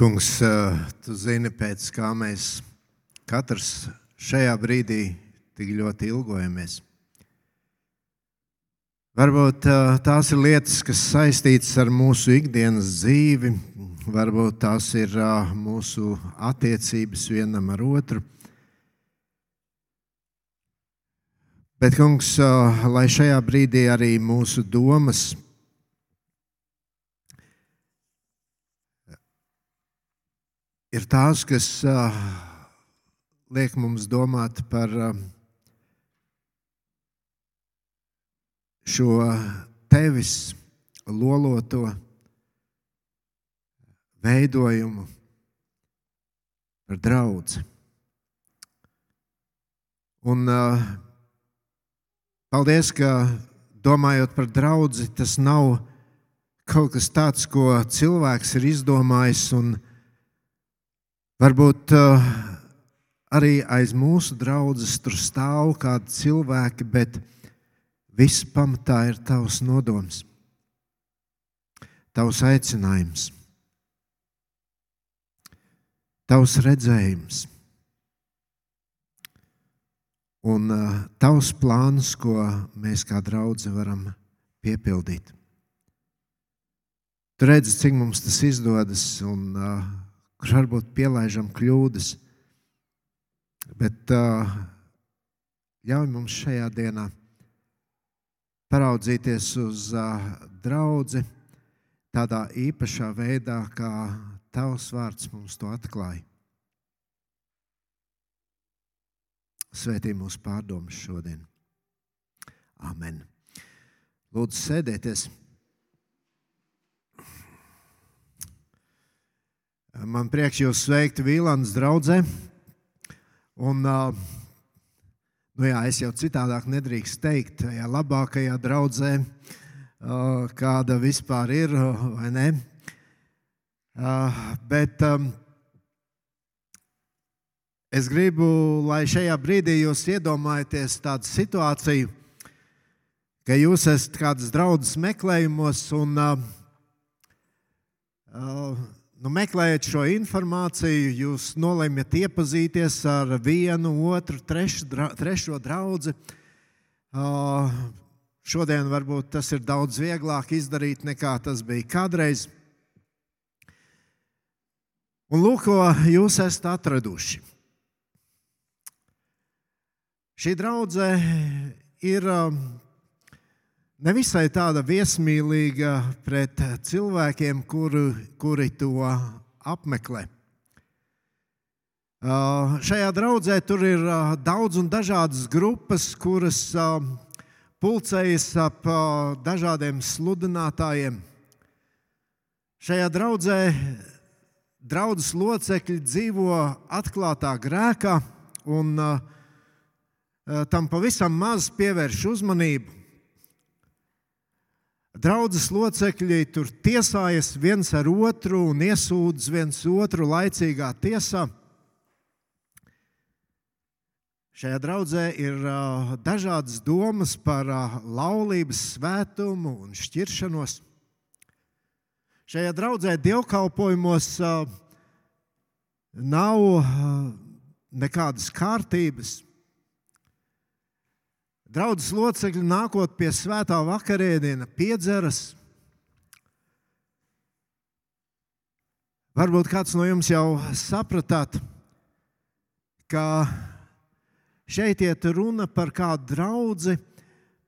Kungs, tu zini, pēc kā mēs katrs šajā brīdī tik ļoti ilgojamies. Varbūt tās ir lietas, kas saistītas ar mūsu ikdienas dzīvi, varbūt tās ir mūsu attiecības vienam ar otru. Bet, kungs, lai šajā brīdī arī mūsu domas ir tās, kas uh, liek mums domāt par uh, šo tevis loloto veidojumu, par draugu. Un uh, paldies, ka domājot par draugu, tas nav kaut kas tāds, ko cilvēks ir izdomājis un izdomājis Varbūt uh, arī aiz mūsu draudzes tur stāv kādi cilvēki, bet viss pamatā ir tavs nodoms, tavs aicinājums, tavs redzējums un uh, tavs plāns, ko mēs kā draugi varam piepildīt. Tu redzi, cik mums tas izdodas. Un, uh, kur varbūt pielaižam kļūdas. Bet uh, ļauj mums šajā dienā paraudzīties uz uh, draugu tādā īpašā veidā, kā Tavs vārds mums to atklāja. Svētī mūsu pārdomas šodien. Amen. Lūdzu, sēdieties! Man prieks jūs sveikt Vīlānas draudzē. Un, nu jā, es jau citādāk nedrīkst teikt, ja labākajā draudzē, kāda vispār ir, vai ne? Bet es gribu, lai šajā brīdī jūs iedomājaties tādu situāciju, ka jūs esat kādas draudzes meklējumos un uh, nu, meklējot šo informāciju, jūs nolemjat iepazīties ar vienu, otru, trešu, dra, trešo draugu. Uh, šodien varbūt tas ir daudz vieglāk izdarīt nekā tas bija kādreiz. Un lūk, ko jūs esat atraduši. Šī draudzene ir nevisai tāda viesmīlīga pret cilvēkiem, kuri, kuri to apmeklē. Uh, šajā draudzē tur ir uh, daudz un dažādas grupas, kuras uh, pulcējas ap uh, dažādiem sludinātājiem. Šajā draudzē draudzes locekļi dzīvo atklātā grēkā, un uh, tam pavisam maz pievērš uzmanību. Draudzes locekļi tur tiesājas viens ar otru un iesūdz viens otru laicīgā tiesā. Šajā draudzē ir dažādas domas par laulības svētumu un šķiršanos. Šajā draudzē dievkalpojumos nav nekādas kārtības. Draudzes locekļi nākot pie svētā vakarēdiena piedzeras. Varbūt kāds no jums jau sapratāt, ka šeit iet runa par kādu draugu,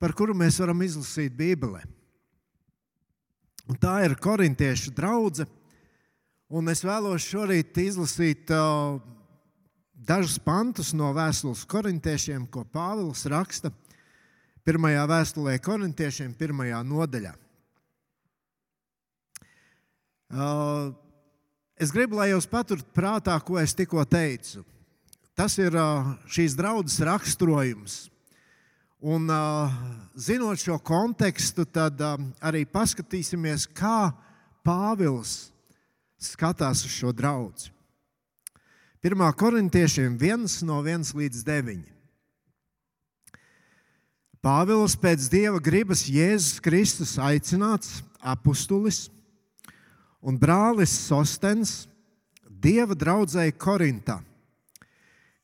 par kuru mēs varam izlasīt Bībelē. Un tā ir korintiešu draudzene. Un es vēlos šorīt izlasīt uh, dažus pantus no vēstules korintiešiem, ko Pāvils raksta pirmajā vēstulē korintiešiem, pirmajā nodaļā. Uh, es gribu, lai jūs paturat prātā, ko es tikko teicu. Tas ir uh, šīs draudzes raksturojums. Un, uh, zinot šo kontekstu, tad arī paskatīsimies, kā Pāvils skatās uz šo draugu. 1. korintiešiem 1 no 1 līdz 9. Pāvils pēc dieva gribas Jēzus Kristus aicināts apustulis un brālis Sostens, Dieva draudzēji Korintā.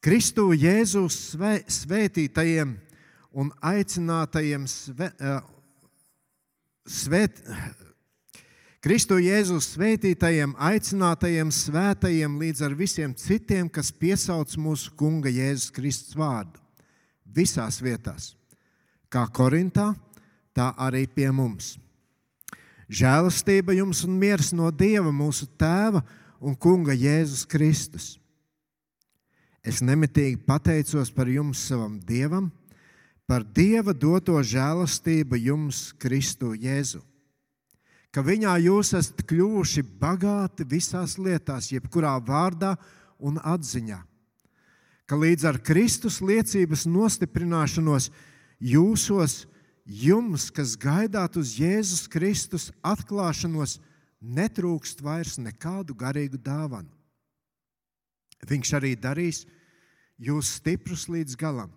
Kristu Jēzu svē, svētītajiem un aicinātajiem svē, svēt, Kristu Jēzus svētītajiem, aicinātajiem, svētajiem līdz ar visiem citiem, kas piesauc mūsu Kunga Jēzus Kristus vārdu. Visās vietās, kā Korintā, tā arī pie mums. Žēlastība jums un miers no Dieva, mūsu Tēva un Kunga Jēzus Kristus. Es nemitīgi pateicos par jums, savam Dievam, par Dieva doto žēlastību jums, Kristu Jēzu ka viņā jūs esat kļuvuši bagāti visās lietās, jebkurā vārdā un atziņā. Ka līdz ar Kristus liecības nostiprināšanos jūsos, jums, kas gaidāt uz Jēzus Kristus atklāšanos, netrūkst vairs nekādu garīgu dāvanu. Viņš arī darīs jūs stiprus līdz galam.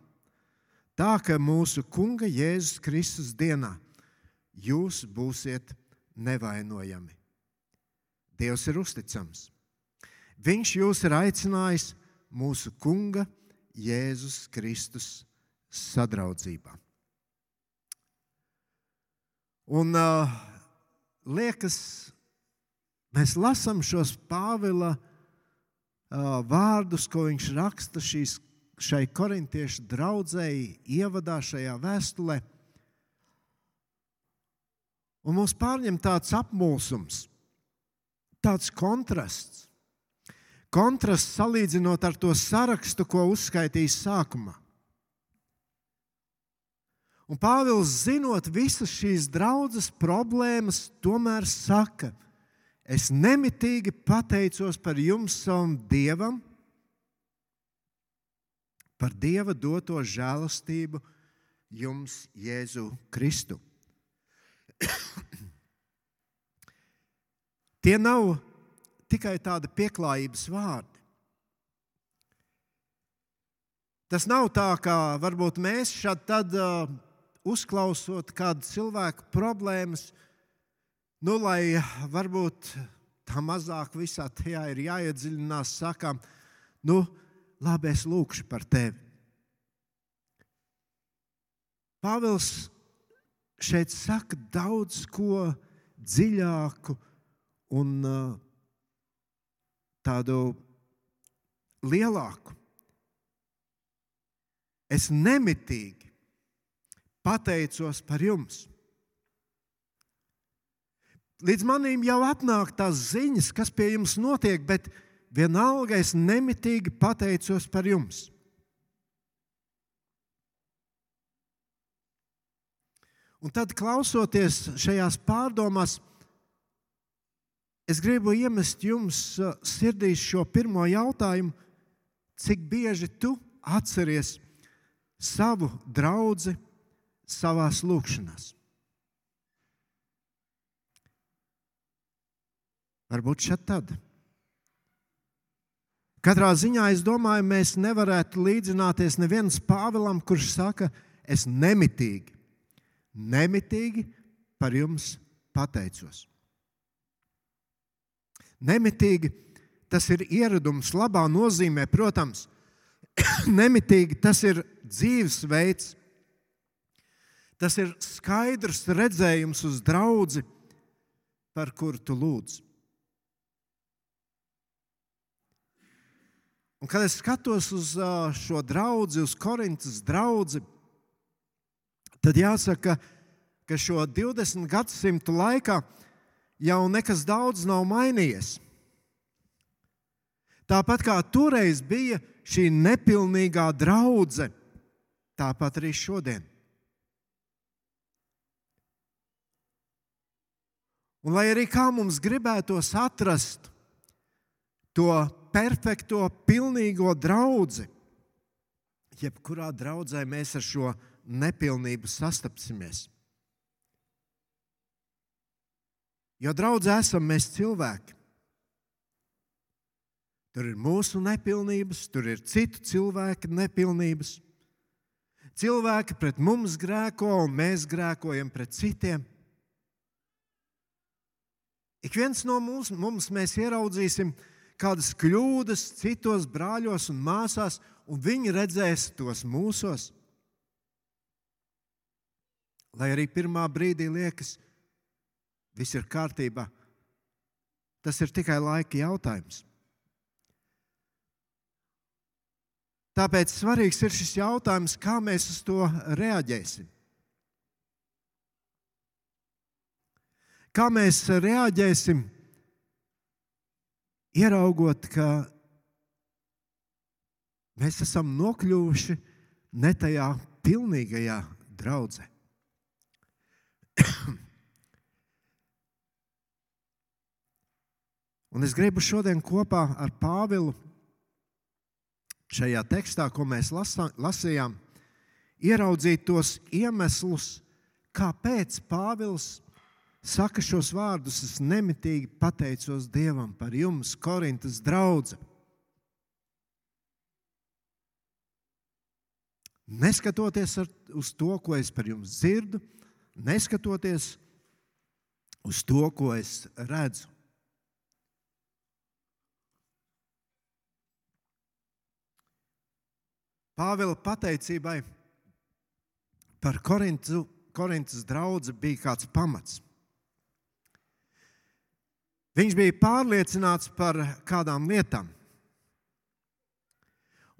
Tā ka mūsu Kunga Jēzus Kristus dienā jūs būsiet nevainojami. Dievs ir uzticams. Viņš jūs ir aicinājis mūsu Kunga Jēzus Kristus sadraudzībā. Un uh, liekas, mēs lasām šos Pāvila uh, vārdus, ko viņš raksta šīs, šai korintiešu draudzēji, ievadā šajā vēstulē. Un mums pārņem tāds apmulsums, tāds kontrasts. Kontrasts salīdzinot ar to sarakstu, ko uzskaitījis sākumā. Un Pāvils, zinot visas šīs draudzes problēmas, tomēr saka, es nemitīgi pateicos par jums, savam Dievam, par Dieva doto žēlastību jums, Jēzu Kristu. Tie nav tikai tādi pieklājības vārdi. Tas nav tā, kā varbūt mēs šādi tad uh, uzklausot kādu cilvēku problēmas, nu, lai varbūt tā mazāk visā tajā ir jāiedziļinās, sakām, nu, labi, es lūkšu par tevi. Pāvils šeit saka daudz ko dziļāku un uh, tādu lielāku. Es nemitīgi pateicos par jums. Līdz manim jau atnāk tās ziņas, kas pie jums notiek, bet vienalga es nemitīgi pateicos par jums. Un tad, klausoties šajās pārdomās, es gribu iemest jums uh, sirdīs šo pirmo jautājumu, cik bieži tu atceries savu draugu savā lūkšanās. Varbūt šeit tad. Katrā ziņā es domāju, mēs nevarētu līdzināties nevienam Pāvēlam, kurš saka, es nemitīgi nemitīgi par jums pateicos. Nemitīgi tas ir ieradums labā nozīmē, protams, nemitīgi tas ir dzīvesveids, tas ir skaidrs redzējums uz draugu, par kuru tu lūdz. Un, kad es skatos uz šo draugu, uz Korintas draugu, tad jāsaka, ka šo 20 gadsimtu laikā jau nekas daudz nav mainījies. Tāpat kā toreiz bija šī nepilnīgā draudzene, tāpat arī šodien. Un lai arī kā mums gribētos atrast to perfekto, pilnīgo draugu, jebkurā draudzē mēs ar šo nepilnību sastapsimies. Jo draudzē esam mēs cilvēki. Tur ir mūsu nepilnības, tur ir citu cilvēku nepilnības. Cilvēki pret mums grēko, un mēs grēkojam pret citiem. Ik viens no mums, mums mēs ieraudzīsim, kādas kļūdas citos brāļos un māsās, un viņi redzēs tos mūsos. Lai arī pirmā brīdī liekas, viss ir kārtībā, tas ir tikai laika jautājums. Tāpēc svarīgs ir šis jautājums, kā mēs uz to reaģēsim. Kā mēs reaģēsim, ieraugot, ka mēs esam nokļuvuši ne tajā pilnīgajā draudzē. Un es gribu šodien kopā ar Pāvilu šajā tekstā, ko mēs lasā, lasījām, ieraudzīt tos iemeslus, kāpēc Pāvils saka šos vārdus. Es nemitīgi pateicos Dievam par jums, Korintas draugs. Neskatoties uz to, ko es par jums dzirdu, neskatoties uz to, ko es redzu. Pāvila pateicībai par Korintu, Korintas draugu bija kāds pamats. Viņš bija pārliecināts par kādām lietām.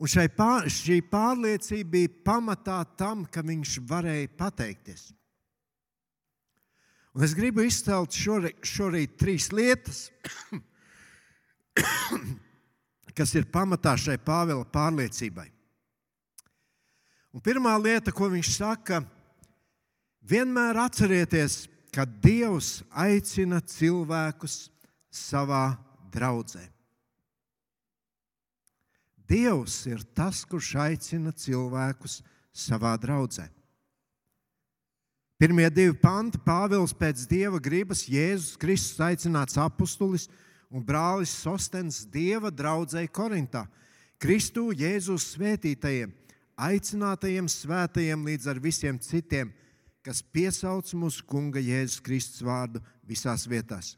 Un pār, šī pārliecība bija pamatā tam, ka viņš varēja pateikties. Un es gribu izcelt šorīt, šorīt trīs lietas, kas ir pamatā šai Pāvila pārliecībai. Un pirmā lieta, ko viņš saka, vienmēr atcerieties, ka Dievs aicina cilvēkus savā draudzē. Dievs ir tas, kurš aicina cilvēkus savā draudzē. Pirmie divi panti Pāvils pēc dieva gribas Jēzus Kristus aicināts apustulis un brālis Sostens dieva draudzēji Korintā. Kristu Jēzus svētītajiem aicinātajiem svētajiem līdz ar visiem citiem, kas piesauc mūsu Kunga Jēzus Kristus vārdu visās vietās.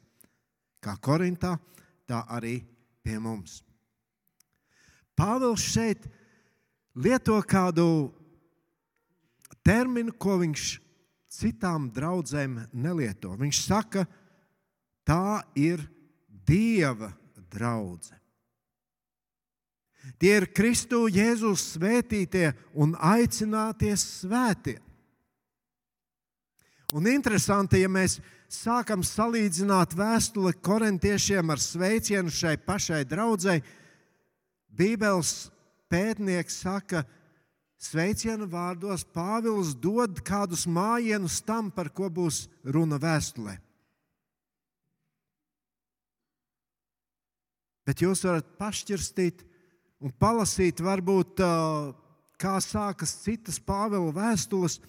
Kā Korintā, tā arī pie mums. Pāvils šeit lieto kādu terminu, ko viņš citām draudzēm nelieto. Viņš saka, tā ir Dieva draudzene. Tie ir Kristu Jēzus svētītie un aicinātie svētie. Un interesanti, ja mēs sākam salīdzināt vēstuli korintiešiem ar sveicienu šai pašai draudzēji, Bībeles pētnieks saka, sveicienu vārdos Pāvils dod kādus mājienus tam, par ko būs runa vēstulē. Bet jūs varat pašķirstīt, un palasīt, varbūt kā sākas citas Pāvila vēstules.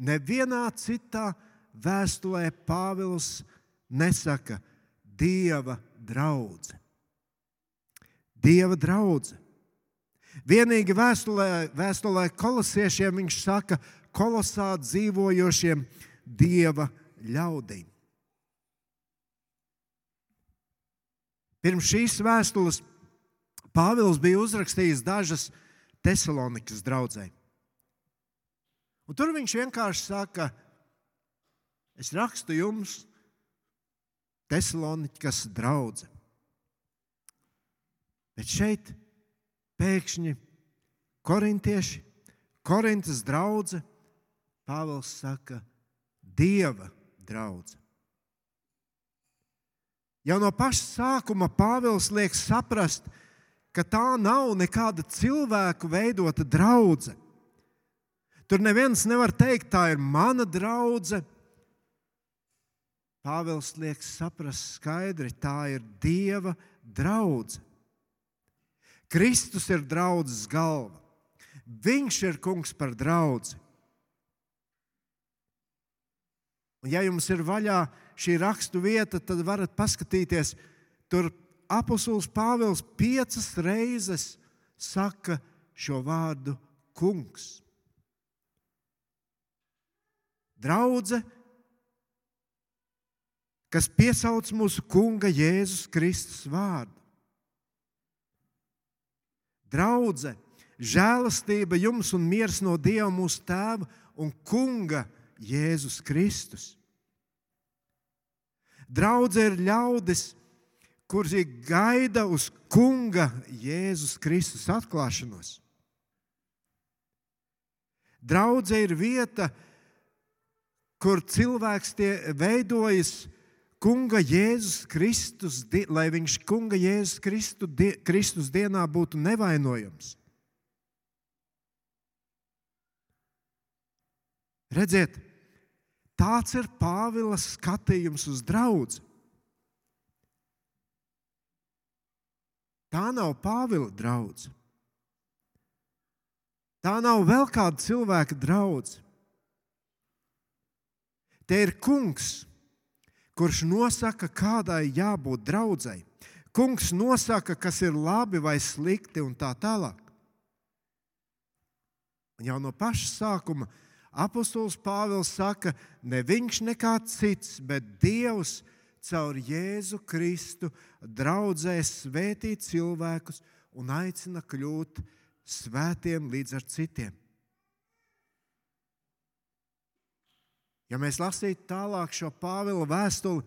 Nevienā citā vēstulē Pāvils nesaka Dieva draudzene. Dieva draudzene. Vienīgi vēstulē, vēstulē kolosiešiem viņš saka, kolosā dzīvojošiem dieva ļaudīm. Pirms šīs vēstules Pāvils bija uzrakstījis dažas Thessalonikas. Un tur viņš vienkārši saka, es rakstu jums, Thessalonikas draudzē. Bet šeit pēkšņi korintieši, Korintas draudzē, Pāvils saka, Dieva draudzē. Jau no paša sākuma Pāvils liek saprast, ka tā nav nekāda cilvēku veidota draudzene. Tur neviens nevar teikt, tā ir mana draudzene. Pāvils liek saprast skaidri, tā ir Dieva draudzene. Kristus ir draudzes galva. Viņš ir kungs par draugu. Ja jums ir vaļā šī rakstu vieta, tad varat paskatīties. Tur apustulis Pāvils piecas reizes saka šo vārdu kungs. Draudze, kas piesauc mūsu kunga Jēzus Kristus vārdu. Draudzē, žēlastība jums un miers no Dieva mūsu Tēva un Kunga Jēzus Kristus. Draudzē ir ļaudis, kuri gaida uz Kunga Jēzus Kristus atklāšanos. Draudzē ir vieta, kur cilvēks veidojas Kunga Jēzus Kristus, lai viņš Kunga Jēzus Kristu, Kristus dienā būtu nevainojams. Redziet, tāds ir Pāvila skatījums uz draugu. Tā nav Pāvila draudzene. Tā nav vēl kāda cilvēka draudzene. Te ir kungs, kurš nosaka, kādai jābūt draudzēji. Kungs nosaka, kas ir labi vai slikti un tā tālāk. Un jau no paša sākuma apostols Pāvils saka, ne viņš nekāds cits, bet Dievs caur Jēzu Kristu draudzē svētīt cilvēkus un aicina kļūt svētiem līdz ar citiem. Ja mēs lasītu tālāk šo Pāvila vēstuli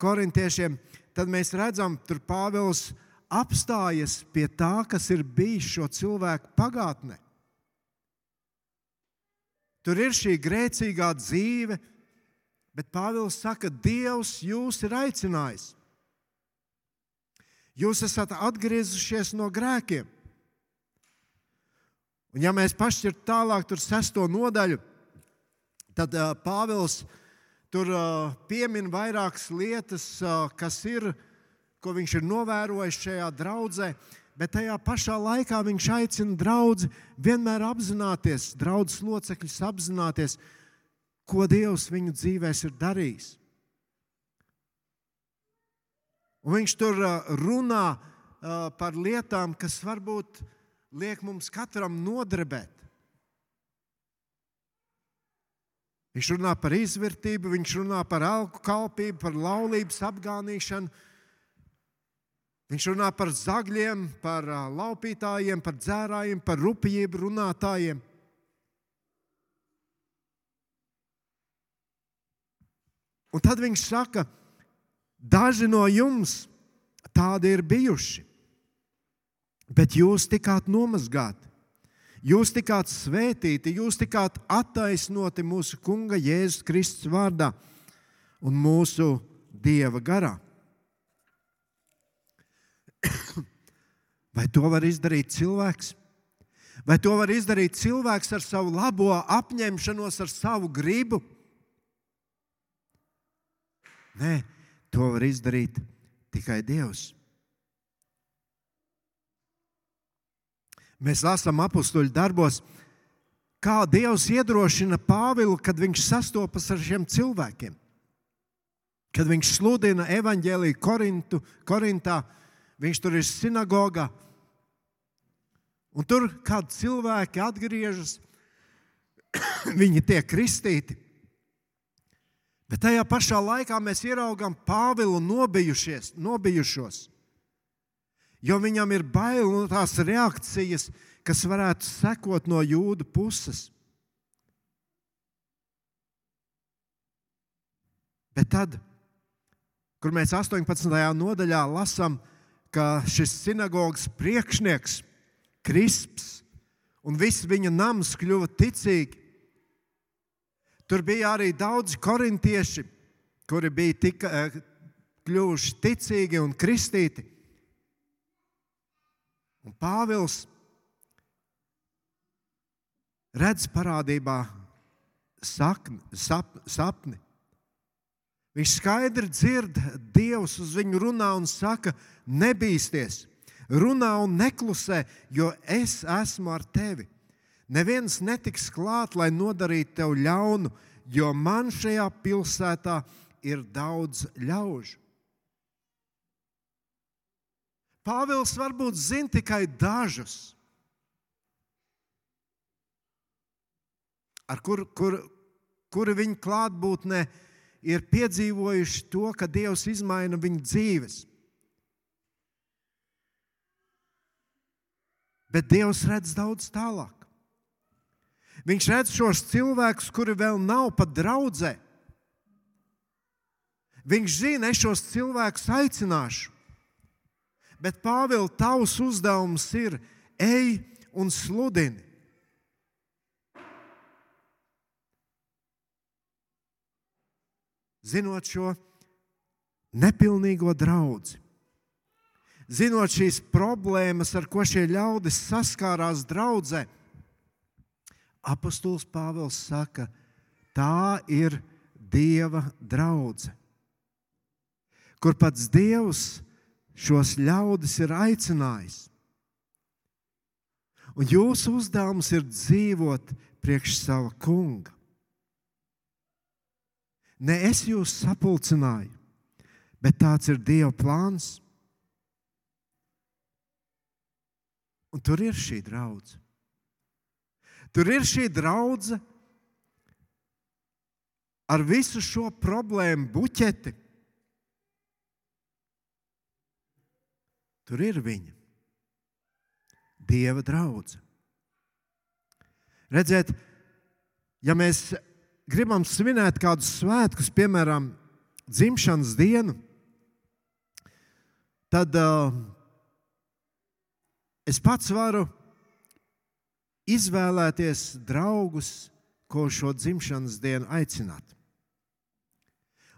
korintiešiem, tad mēs redzam, ka Pāvils apstājas pie tā, kas ir bijis šo cilvēku pagātnē. Tur ir šī grēcīgā dzīve, bet Pāvils saka, Dievs jūs ir aicinājis. Jūs esat atgriezušies no grēkiem. Un ja mēs pašķirt tālāk, tur sesto nodaļu, tad uh, Pāvils tur uh, piemin vairākas lietas, uh, kas ir, ko viņš ir novērojis šajā draudzē. Bet tajā pašā laikā viņš aicina draugu vienmēr apzināties, draugus locekļus apzināties, ko Dievs viņu dzīvēs ir darījis. Un viņš tur runā par lietām, kas varbūt liek mums katram nodarbēt. Viņš runā par izvērtību, viņš runā par alku kalpību, par laulības apgānīšanu. Viņš runā par zagļiem, par laupītājiem, par dzērājiem, par rupjību runātājiem. Un tad viņš saka, daži no jums tādi ir bijuši, bet jūs tikāt nomazgāti. Jūs tikāt svētīti, jūs tikāt attaisnoti mūsu Kunga Jēzus Kristus vārdā un mūsu Dieva garā. Vai to var izdarīt cilvēks? Vai to var izdarīt cilvēks ar savu labo apņemšanos, ar savu gribu? Nē, to var izdarīt tikai Dievs. Mēs lasām apakstuļu darbos, kā Dievs iedrošina Pāvilu, kad viņš sastopas ar šiem cilvēkiem. Kad viņš sludina evaņģēlīju Korintu, Korintā, viņš tur ir sinagogā. Un tur kādi cilvēki atgriežas, viņi tiek kristīti. Bet tajā pašā laikā mēs ieraugām Pāvilu nobijušies, nobijušos jo viņam ir bail no tās reakcijas, kas varētu sekot no jūdu puses. Bet tad, kur mēs 18. nodaļā lasām, ka šis sinagogas priekšnieks, Krisps un viss viņa nams kļuva ticīgi, tur bija arī daudzi korintieši, kuri bija tika, eh, kļuvuši ticīgi un kristīti. Un Pāvils redz parādībā sakni, sap, sapni. Viņš skaidri dzird, Dievs uz viņu runā un saka, nebīsties, runā un neklusē, jo es esmu ar tevi. Neviens netiks klāt, lai nodarītu tev ļaunu, jo man šajā pilsētā ir daudz ļaužu. Pāvils varbūt zina tikai dažus, ar kur, kur, kuri viņa klātbūtnē ir piedzīvojuši to, ka Dievs izmaina viņu dzīves. Bet Dievs redz daudz tālāk. Viņš redz šos cilvēkus, kuri vēl nav pat draudzē. Viņš zina, es šos cilvēkus aicināšu. Bet Pāvils, tavs uzdevums ir ej un sludini. Zinot šo nepilnīgo draugu, zinot šīs problēmas, ar ko šie ļaudis saskārās draudzē, apustulis Pāvils saka, tā ir Dieva draudzene, kur pats Dievs šos ļaudis ir aicinājis. Un jūsu uzdevums ir dzīvot priekš sava kunga. Ne es jūs sapulcināju, bet tāds ir Dieva plāns. Un tur ir šī draudzene. Tur ir šī draudzene ar visu šo problēmu buķeti. Tur ir viņa. Dieva draudzene. Redziet, ja mēs gribam svinēt kādus svētkus, piemēram, dzimšanas dienu, tad uh, es pats varu izvēlēties draugus, ko šo dzimšanas dienu aicināt.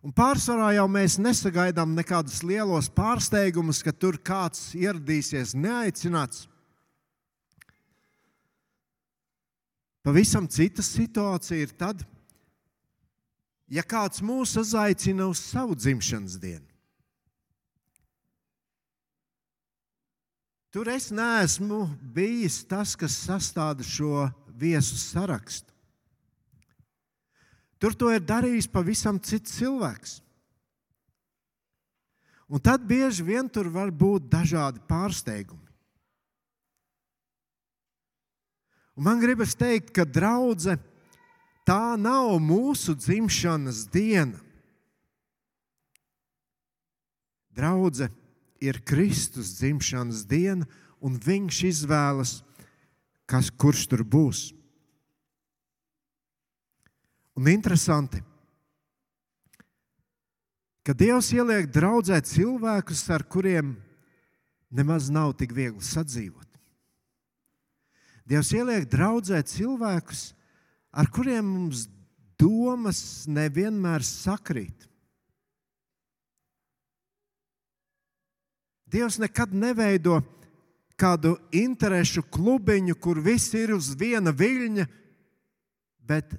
Un pārsvarā jau mēs nesagaidām nekādus lielos pārsteigumus, ka tur kāds ieradīsies neaicināts. Pavisam cita situācija ir tad, ja kāds mūs uzaicina uz savu dzimšanas dienu. Tur es neesmu bijis tas, kas sastāda šo viesu sarakstu. Tur to ir darījis pavisam cits cilvēks. Un tad bieži vien tur var būt dažādi pārsteigumi. Un man gribas teikt, ka draudzene tā nav mūsu dzimšanas diena. Draudzene ir Kristus dzimšanas diena, un Viņš izvēlas, kas, kurš tur būs. Un interesanti, ka Dievs ieliek draudzē cilvēkus, ar kuriem nemaz nav tik viegli sadzīvot. Dievs ieliek draudzē cilvēkus, ar kuriem mums domas nevienmēr sakrīt. Dievs nekad neveido kādu interesu klubiņu, kur viss ir uz viena viļņa, bet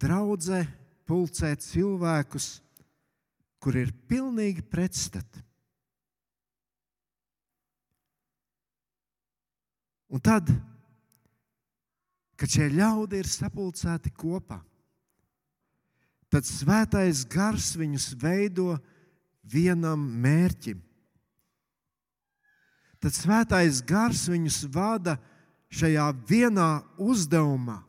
draudzē pulcē cilvēkus, kur ir pilnīgi pretstati. Un tad, kad šie ļaudi ir sapulcēti kopā, tad svētais gars viņus veido vienam mērķim tad svētais gars viņus vada šajā vienā uzdevumā,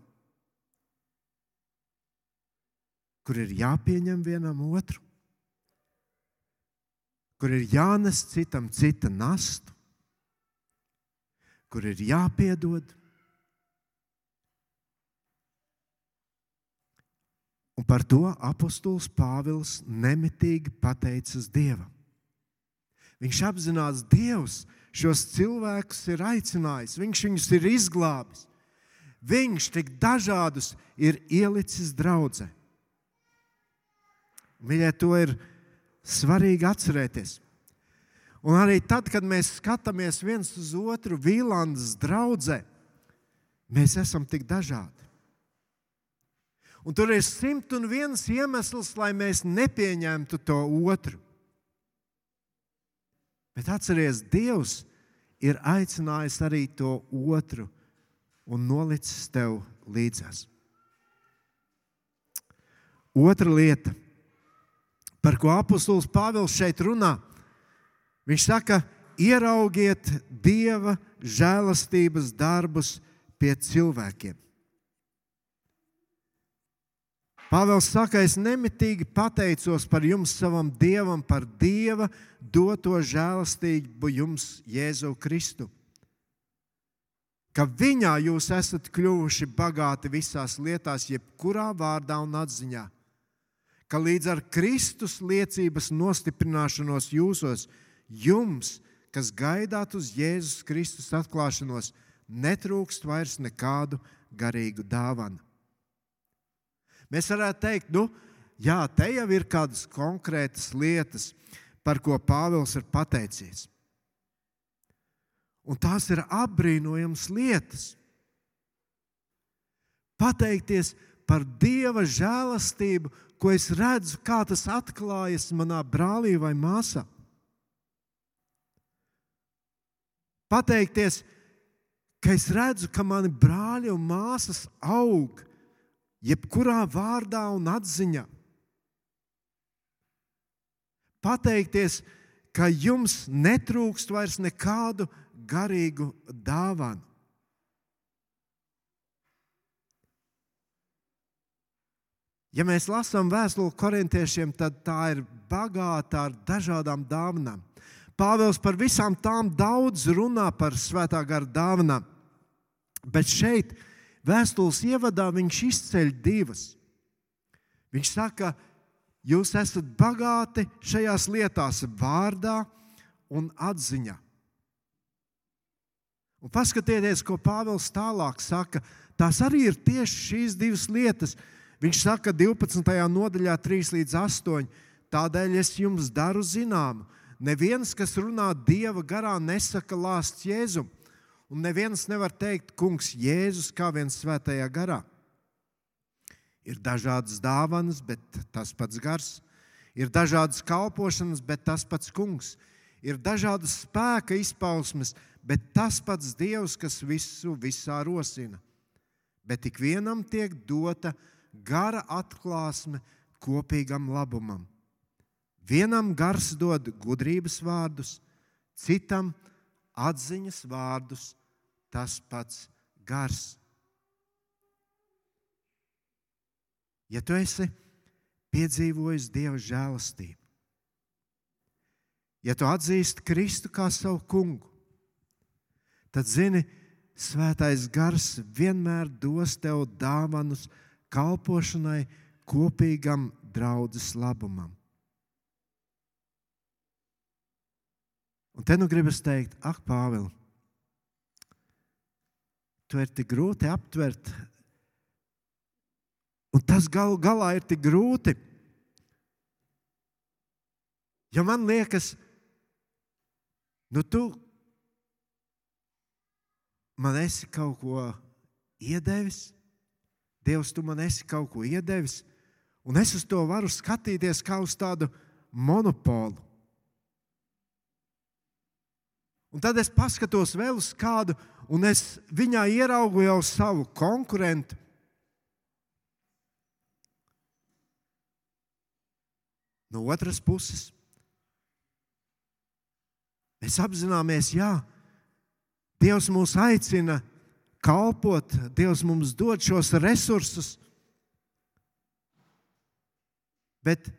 kur ir jāpieņem vienam otru, kur ir jānes citam cita nastu, kur ir jāpiedod. Un par to apustulis Pāvils nemitīgi pateicas Dievam. Viņš apzinās, Dievs šos cilvēkus ir aicinājis, Viņš viņus ir izglābis. Viņš tik dažādus ir ielicis draudzē. Mīļie, to ir svarīgi atcerēties. Un arī tad, kad mēs skatāmies viens uz otru Vīlandes draudzē, mēs esam tik dažādi. Un tur ir simt un viens iemesls, lai mēs nepieņemtu to otru. Bet atcerieties, Dievs ir aicinājis arī to otru un nolicis tev līdzās. Otra lieta, par ko apustulis Pāvils šeit runā, viņš saka, ieraugiet Dieva žēlastības darbus pie cilvēkiem. Pāvils saka, es nemitīgi pateicos par jums, savam Dievam, par Dieva doto žēlastību jums, Jēzu Kristu. ka viņā jūs esat kļuvuši bagāti visās lietās, jebkurā vārdā un atziņā, ka līdz ar Kristus liecības nostiprināšanos jūsos, jums, kas gaidāt uz Jēzus Kristus atklāšanos, netrūkst vairs nekādu garīgu dāvanu. Mēs varētu teikt, nu, jā, te jau ir kādas konkrētas lietas, par ko Pāvils ir pateicis. Un tās ir apbrīnojamas lietas. Pateikties par Dieva žēlastību, ko es redzu, kā tas atklājas manā brālī vai māsā. Pateikties, ka es redzu, ka mani brāļi un māsas aug jebkurā vārdā un atziņā. Pateikties, ka jums netrūkst vairs nekādu garīgu dāvanu. Ja mēs lasām vēstuli korintiešiem, tad tā ir bagāta ar dažādām dāvanām. Pāvils par visām tām daudz runā par svētā gara dāvanām, bet šeit, vēstules ievadā, viņš izceļ divas. Viņš saka, jūs esat bagāti šajās lietās, vārdā un atziņā. Un paskatieties, ko Pāvils tālāk saka. Tās arī ir tieši šīs divas lietas. Viņš saka 12. nodaļā, 3 līdz 8. Tādēļ es jums daru zināmu, neviens, kas runā Dieva garā, nesaka lāsts Jēzum. Un neviens nevar teikt, Kungs, Jēzus kā viens svētajā garā. Ir dažādas dāvanas, bet tas pats gars. Ir dažādas kalpošanas, bet tas pats kungs. Ir dažādas spēka izpausmes, bet tas pats Dievs, kas visu visā rosina. Bet ik vienam tiek dota gara atklāsme kopīgam labumam. Vienam gars dod gudrības vārdus, citam atziņas vārdus, tas pats gars. Ja tu esi piedzīvojis Dieva žēlastību, ja tu atzīsti Kristu kā savu kungu, tad zini, Svētais gars vienmēr dos tev dāvanas kalpošanai, kopīgam draudzes labumam. Un te nu gribas teikt, ak, Pāvils, to ir tik grūti aptvert, un tas gal, galā ir tik grūti. Ja man liekas, nu, tu man esi kaut ko iedevis, Dievs, tu man esi kaut ko iedevis, un es uz to varu skatīties kā uz tādu monopolu. Un tad es paskatos vēl uz kādu, un es viņā ieraugu jau savu konkurentu. No otras puses, mēs apzināmies, jā, Dievs mūs aicina kalpot, Dievs mums dod šos resursus. Bet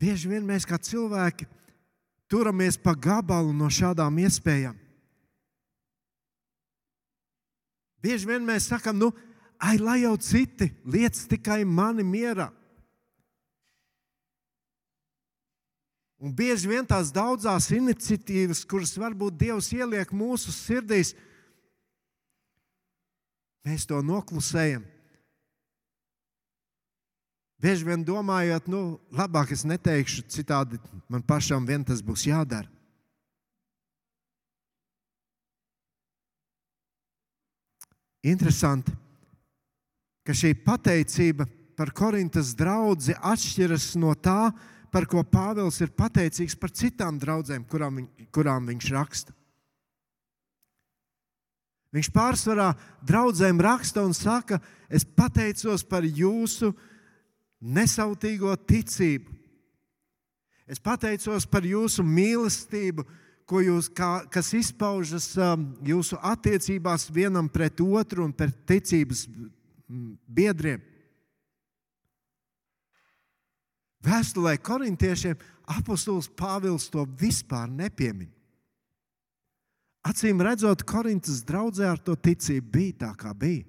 bieži vien mēs kā cilvēki turamies pa gabalu no šādām iespējām. Bieži vien mēs sakām, nu, ai, lai jau citi liec tikai mani mierā. Un bieži vien tās daudzās iniciatīvas, kuras varbūt Dievs ieliek mūsu sirdīs, mēs to noklusējam. Bieži vien domājot, nu, labāk es neteikšu, citādi man pašam vien tas būs jādara. Interesanti, ka šī pateicība par Korintas draugu atšķiras no tā, par ko Pāvils ir pateicīgs par citām draudzēm, kurām, viņ, kurām viņš raksta. Viņš pārsvarā draudzēm raksta un saka, es pateicos par jūsu nesautīgo ticību. Es pateicos par jūsu mīlestību, jūs, kā, kas izpaužas um, jūsu attiecībās vienam pret otru un pret ticības biedriem. Vēstulē korintiešiem apustulis Pāvils to vispār nepiemin. Acīm redzot, Korintas draudzē ar to ticību bija tā, kā bija.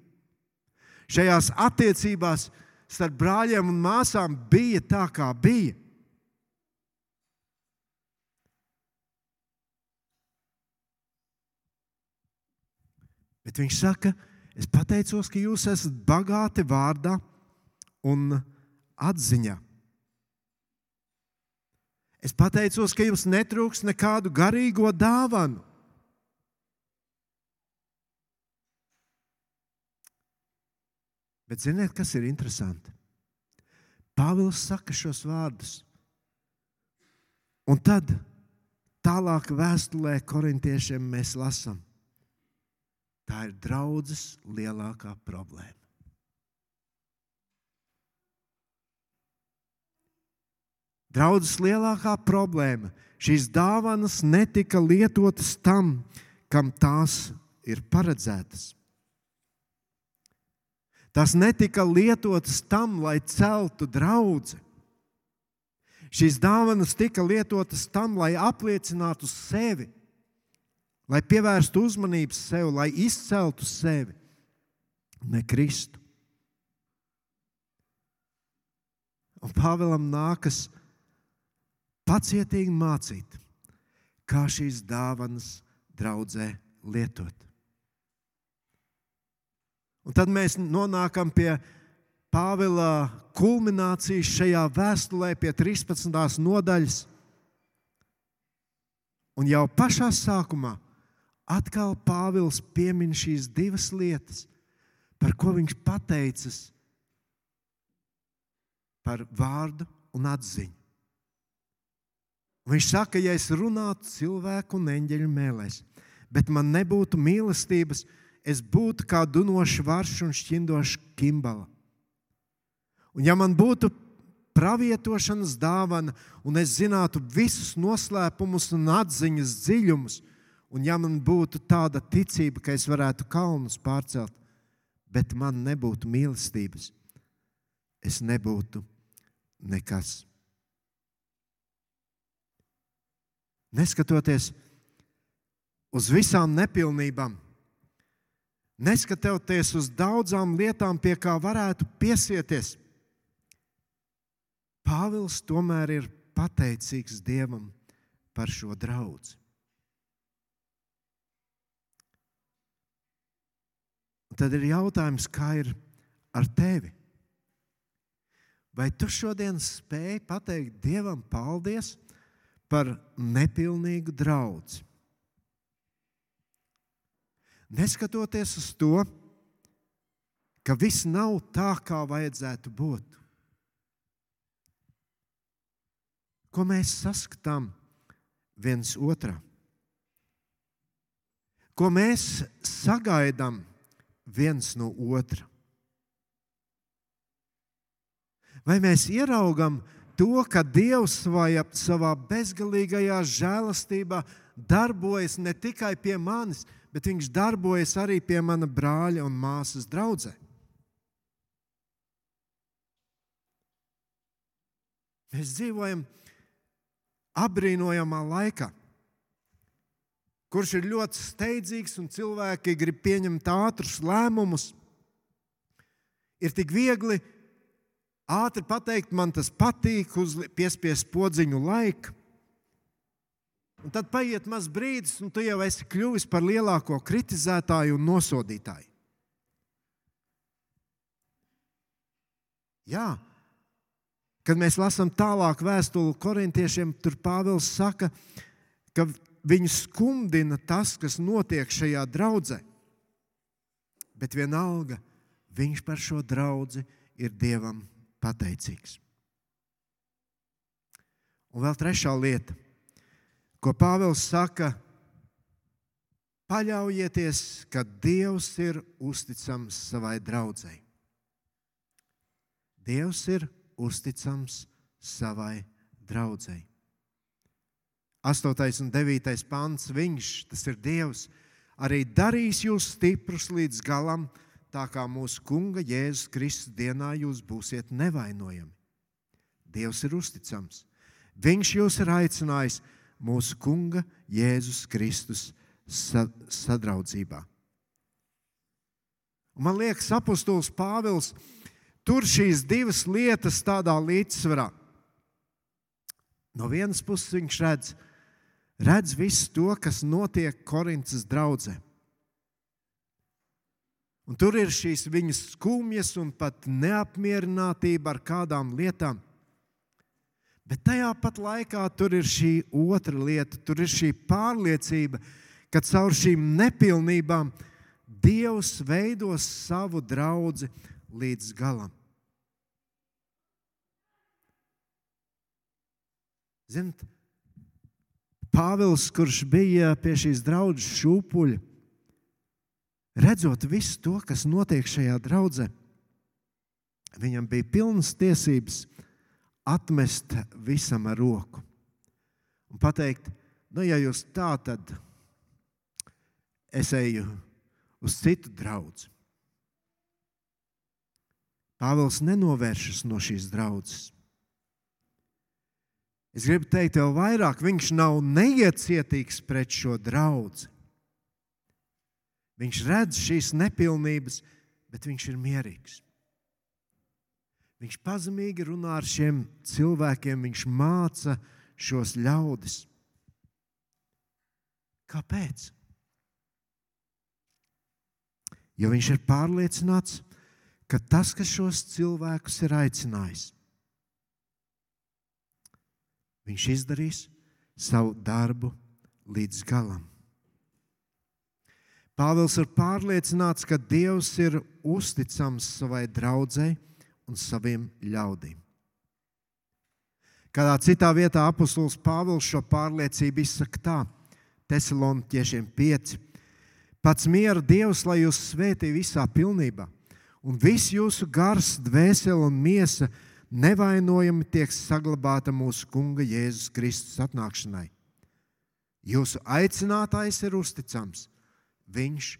Šajās attiecībās starp brāļiem un māsām bija tā, kā bija. Bet viņš saka, es pateicos, ka jūs esat bagāti vārdā un atziņā. Es pateicos, ka jums netrūks nekādu garīgo dāvanu. Bet ziniet, kas ir interesanti? Pāvils saka šos vārdus. Un tad tālāk vēstulē korintiešiem mēs lasām, tā ir draudzes lielākā problēma. Draudzes lielākā problēma. Šīs dāvanas netika lietotas tam, kam tās ir paredzētas. Tas netika lietotas tam, lai celtu draugu. Šīs dāvanas tika lietotas tam, lai apliecinātu sevi, lai pievērstu uzmanību sev, lai izceltu sevi, ne Kristu. Un Pāvēlam nākas pacietīgi mācīt, kā šīs dāvanas draudzē lietot. Un tad mēs nonākam pie Pāvila kulminācijas šajā vēstulē, pie 13. nodaļas. Un jau pašā sākumā atkal Pāvils piemin šīs divas lietas, par ko viņš pateicas par vārdu un atziņu. Viņš saka, ja es runātu cilvēku un eņģeļu mēlēs, bet man nebūtu mīlestības, tad es būtu kā dunošs varš un šķindošs kimbala. Un ja man būtu pravietošanas dāvana, un es zinātu visus noslēpumus un atziņas dziļumus, un ja man būtu tāda ticība, ka es varētu kalnus pārcelt, bet man nebūtu mīlestības, es nebūtu nekas. Neskatoties uz visām nepilnībām, neskatoties uz daudzām lietām, pie kā varētu piesieties, Pāvils tomēr ir pateicīgs Dievam par šo draugu. Tad ir jautājums, kā ir ar tevi? Vai tu šodien spēj pateikt Dievam paldies par nepilnīgu draugu? Neskatoties uz to, ka viss nav tā, kā vajadzētu būt. Ko mēs saskatām viens otrā? Ko mēs sagaidām viens no otra? Vai mēs ieraugām to, ka Dievs savā bezgalīgajā žēlastībā darbojas ne tikai pie manis, bet viņš darbojas arī pie mana brāļa un māsas draudzē. Mēs dzīvojam apbrīnojamā laikā, kurš ir ļoti steidzīgs un cilvēki grib pieņemt ātrus lēmumus. Ir tik viegli ātri pateikt, man tas patīk, piespiest podziņu laiku. Un tad paiet maz brīdis, un tu jau esi kļuvis par lielāko kritizētāju un nosodītāju. Jā, kad mēs lasām tālāk vēstuli korintiešiem, tur Pāvils saka, ka viņu skumdina tas, kas notiek šajā draudzē. Bet vienalga viņš par šo draugu ir Dievam pateicīgs. Un vēl trešā lieta ko Pāvils saka, paļaujieties, ka Dievs ir uzticams savai draudzēji. Dievs ir uzticams savai draudzēji. 8. un 9. pāns, Viņš, tas ir Dievs, arī darīs jūs stiprus līdz galam, tā kā mūsu Kunga Jēzus Kristus dienā jūs būsiet nevainojami. Dievs ir uzticams. Viņš jūs ir aicinājis mūsu Kunga Jēzus Kristus sadraudzībā. Un man liekas, apustulis Pāvils tur šīs divas lietas tādā līdzsvarā. No vienas puses viņš redz, redz visu to, kas notiek Korintas draudzē. Un tur ir šīs viņas skumjas un pat neapmierinātība ar kādām lietām. Bet tajā pat laikā tur ir šī otra lieta, tur ir šī pārliecība, ka caur šīm nepilnībām Dievs veidos savu draugu līdz galam. Ziniet, Pāvils, kurš bija pie šīs draudzes šūpuļa, redzot visu to, kas notiek šajā draudzē, viņam bija pilnas tiesības atmest visam ar roku un pateikt, nu, ja jūs tā, tad es eju uz citu draugu. Pāvils nenovēršas no šīs draudzes. Es gribu teikt, vēl vairāk, viņš nav neiecietīgs pret šo draugu. Viņš redz šīs nepilnības, bet viņš ir mierīgs. Viņš pazemīgi runā ar šiem cilvēkiem, viņš māca šos ļaudis. Kāpēc? Jo viņš ir pārliecināts, ka tas, kas šos cilvēkus ir aicinājis, viņš izdarīs savu darbu līdz galam. Pāvils ir pārliecināts, ka Dievs ir uzticams savai draudzēji un saviem ļaudīm. Kādā citā vietā apustulis Pāvils šo pārliecību izsaka tā: Thessaloniķiešiem 5. Pats miera Dievs, lai jūs svētī visā pilnībā, un viss jūsu gars, dvēsele un miesa nevainojami tiek saglabāta mūsu Kunga Jēzus Kristus atnākšanai. Jūsu aicinātājs ir uzticams, viņš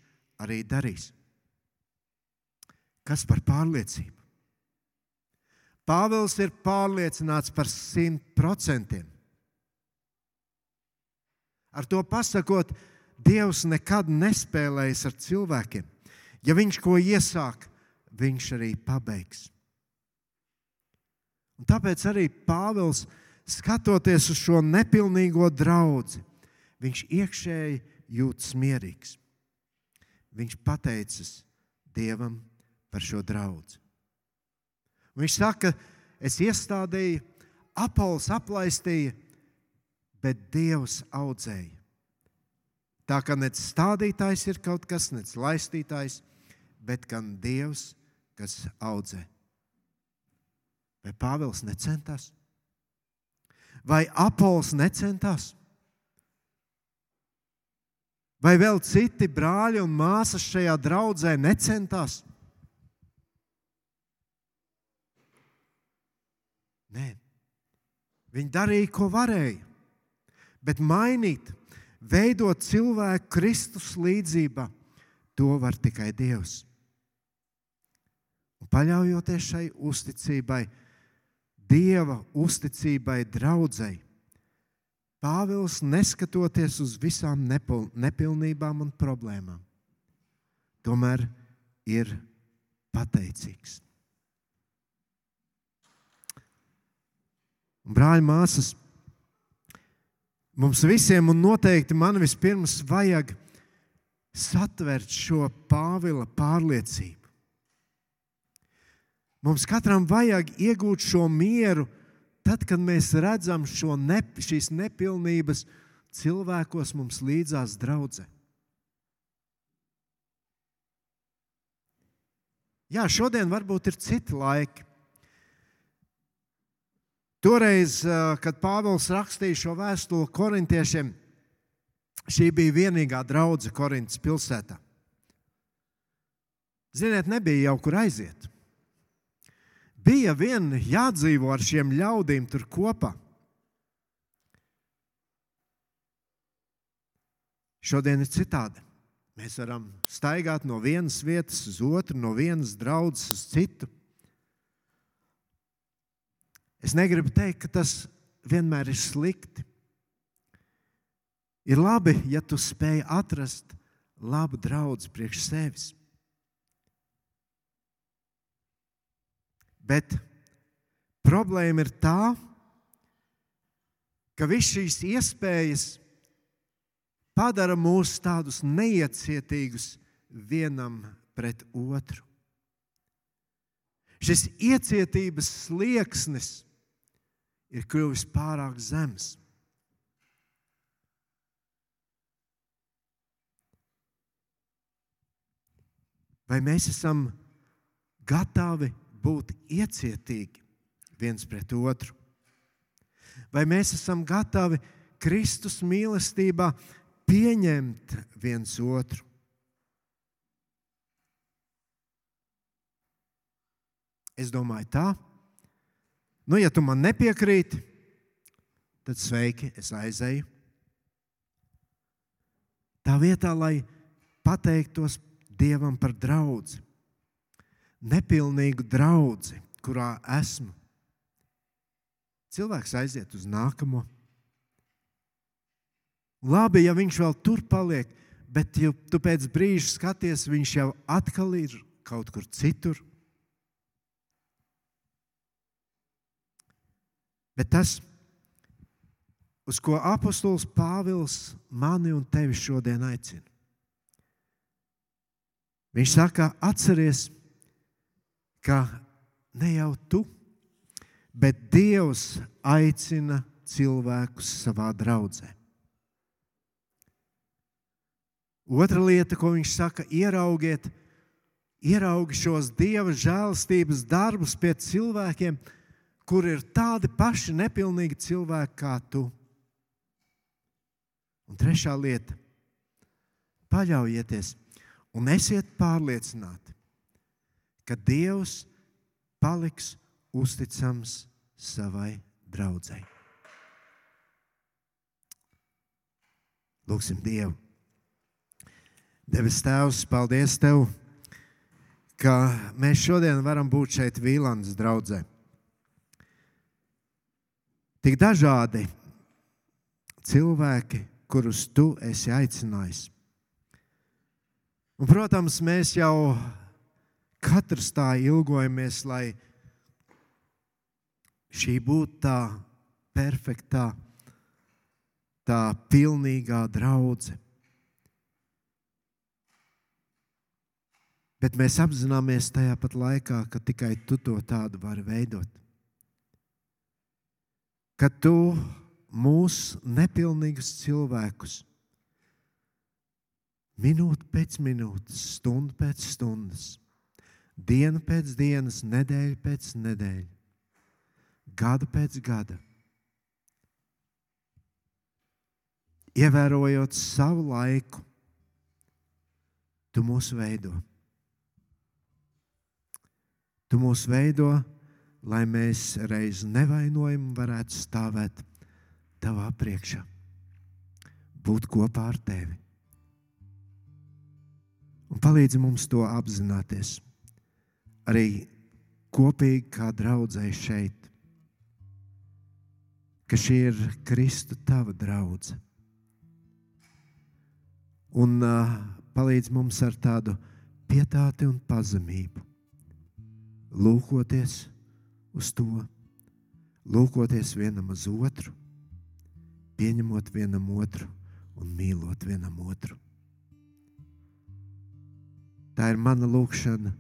arī darīs. Kas par pārliecību? Pāvils ir pārliecināts par simt procentiem. Ar to pasakot, Dievs nekad nespēlējas ar cilvēkiem. Ja viņš ko iesāk, viņš arī pabeigs. Un tāpēc arī Pāvils, skatoties uz šo nepilnīgo draugu, viņš iekšēji jūtas mierīgs. Viņš pateicas Dievam par šo draugu. Viņš saka, es iestādīju, Apols aplaistīja, bet Dievs audzēja. Tā kā nec stādītājs ir kaut kas, nec laistītājs, bet gan Dievs, kas audzē. Vai Pāvils necentās? Vai Apols necentās? Vai vēl citi brāļi un māsas šajā draudzē necentās? Nē, viņi darīja, ko varēja. Bet mainīt, veidot cilvēku Kristus līdzjūtībā, to var tikai Dievs. Un paļaujoties šai uzticībai, Dieva uzticībai draudzēji. Pāvils neskatoties uz visām nepil nepilnībām un problēmām, tomēr ir pateicīgs. Un, brāļi, māsas, mums visiem, un noteikti man vispirms vajag satvert šo Pāvila pārliecību. Mums katram vajag iegūt šo mieru, tad, kad mēs redzam ne, šīs nepilnības cilvēkos mums līdzās draudzē. Jā, šodien varbūt ir citi laiki. Toreiz, kad Pāvils rakstīja šo vēstuli korintiešiem, šī bija vienīgā draudzene Korintas pilsētā. Ziniet, nebija jau kur aiziet bija vien jādzīvo ar šiem ļaudīm tur kopā. Šodien ir citādi. Mēs varam staigāt no vienas vietas uz otru, no vienas draudzes uz citu. Es negribu teikt, ka tas vienmēr ir slikti. Ir labi, ja tu spēj atrast labu draugu priekš sevis. Bet problēma ir tā, ka visas šīs iespējas padara mūs tādus neiecietīgus vienam pret otru. Šis iecietības slieksnis ir kļuvis pārāk zems. Vai mēs esam gatavi būt iecietīgi viens pret otru? Vai mēs esam gatavi Kristus mīlestībā pieņemt viens otru? Es domāju, tā. Nu, ja tu man nepiekrīti, tad sveiki, es aizēju. Tā vietā, lai pateiktos Dievam par draugu, nepilnīgu draugu, kurā esmu. Cilvēks aiziet uz nākamo. Labi, ja viņš vēl tur paliek, bet ja tu pēc brīža skaties, viņš jau atkal ir kaut kur citur. Bet tas, uz ko apostols Pāvils mani un tevi šodien aicina, Viņš saka, atceries, ka ne jau tu, bet Dievs aicina cilvēkus savā draudzē. Otra lieta, ko viņš saka, ieraugiet, ieraugi šos dieva žēlastības darbus pie cilvēkiem, kur ir tādi paši nepilnīgi cilvēki kā tu. Un trešā lieta - paļaujieties un esiet pārliecināti, ka Dievs paliks uzticams savai draudzēji. Lūksim Dievu. Devis Tēvs, paldies Tev, ka mēs šodien varam būt šeit Vīlandes draudzē. Tik dažādi cilvēki, kurus Tu esi aicinājis. Un, protams, mēs jau katrs tā ilgojamies, lai šī būtu tā perfektā, tā pilnīgā draudzene. Bet mēs apzināmies tajā pat laikā, ka tikai tu to tādu vari veidot. Ka tu mūsu nepilnīgus cilvēkus minūte pēc minūtes, stunda pēc stundas, diena pēc dienas, nedēļa pēc nedēļas, gada pēc gada. Ievērojot savu laiku, tu mūs veido. Tu mūs veido, lai mēs reiz nevainojami varētu stāvēt tavā priekšā, būt kopā ar tevi un palīdzi mums to apzināties. Arī kopīgi kā draudzēji šeit, ka šī ir Kristu tava draudzene. Un uh, palīdz mums ar tādu pietāti un pazemību, lūkoties uz to, lūkoties vienam uz otru, pieņemot vienam otru un mīlot vienam otru. Tā ir mana lūkšana,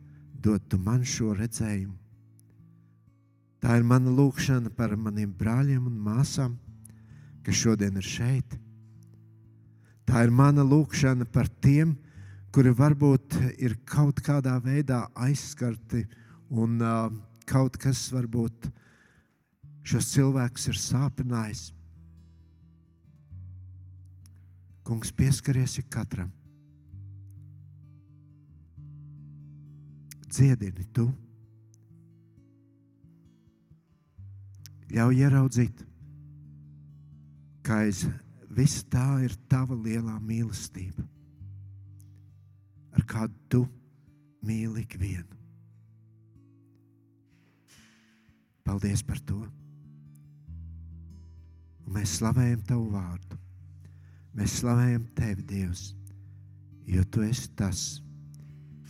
dot man šo redzējumu. Tā ir mana lūkšana par maniem brāļiem un māsām, kas šodien ir šeit. Tā ir mana lūkšana par tiem, kuri varbūt ir kaut kādā veidā aizskarti un uh, kaut kas varbūt šos cilvēkus ir sāpinājis. Kungs, pieskaries ik katram. dziedini tu. Ļauj ieraudzīt, ka aiz viss tā ir tava lielā mīlestība, ar kādu tu mīli ikvienu. Paldies par to! Un mēs slavējam Tavu vārdu. Mēs slavējam Tevi, Dievs, jo Tu esi tas,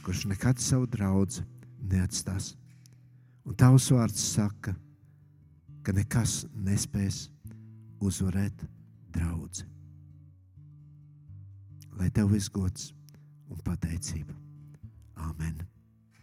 kurš nekad savu draugu neatstās. Un Tavs vārds saka, ka nekas nespēs uzvarēt draugu. Lai Tev viss gods un pateicība. Amen.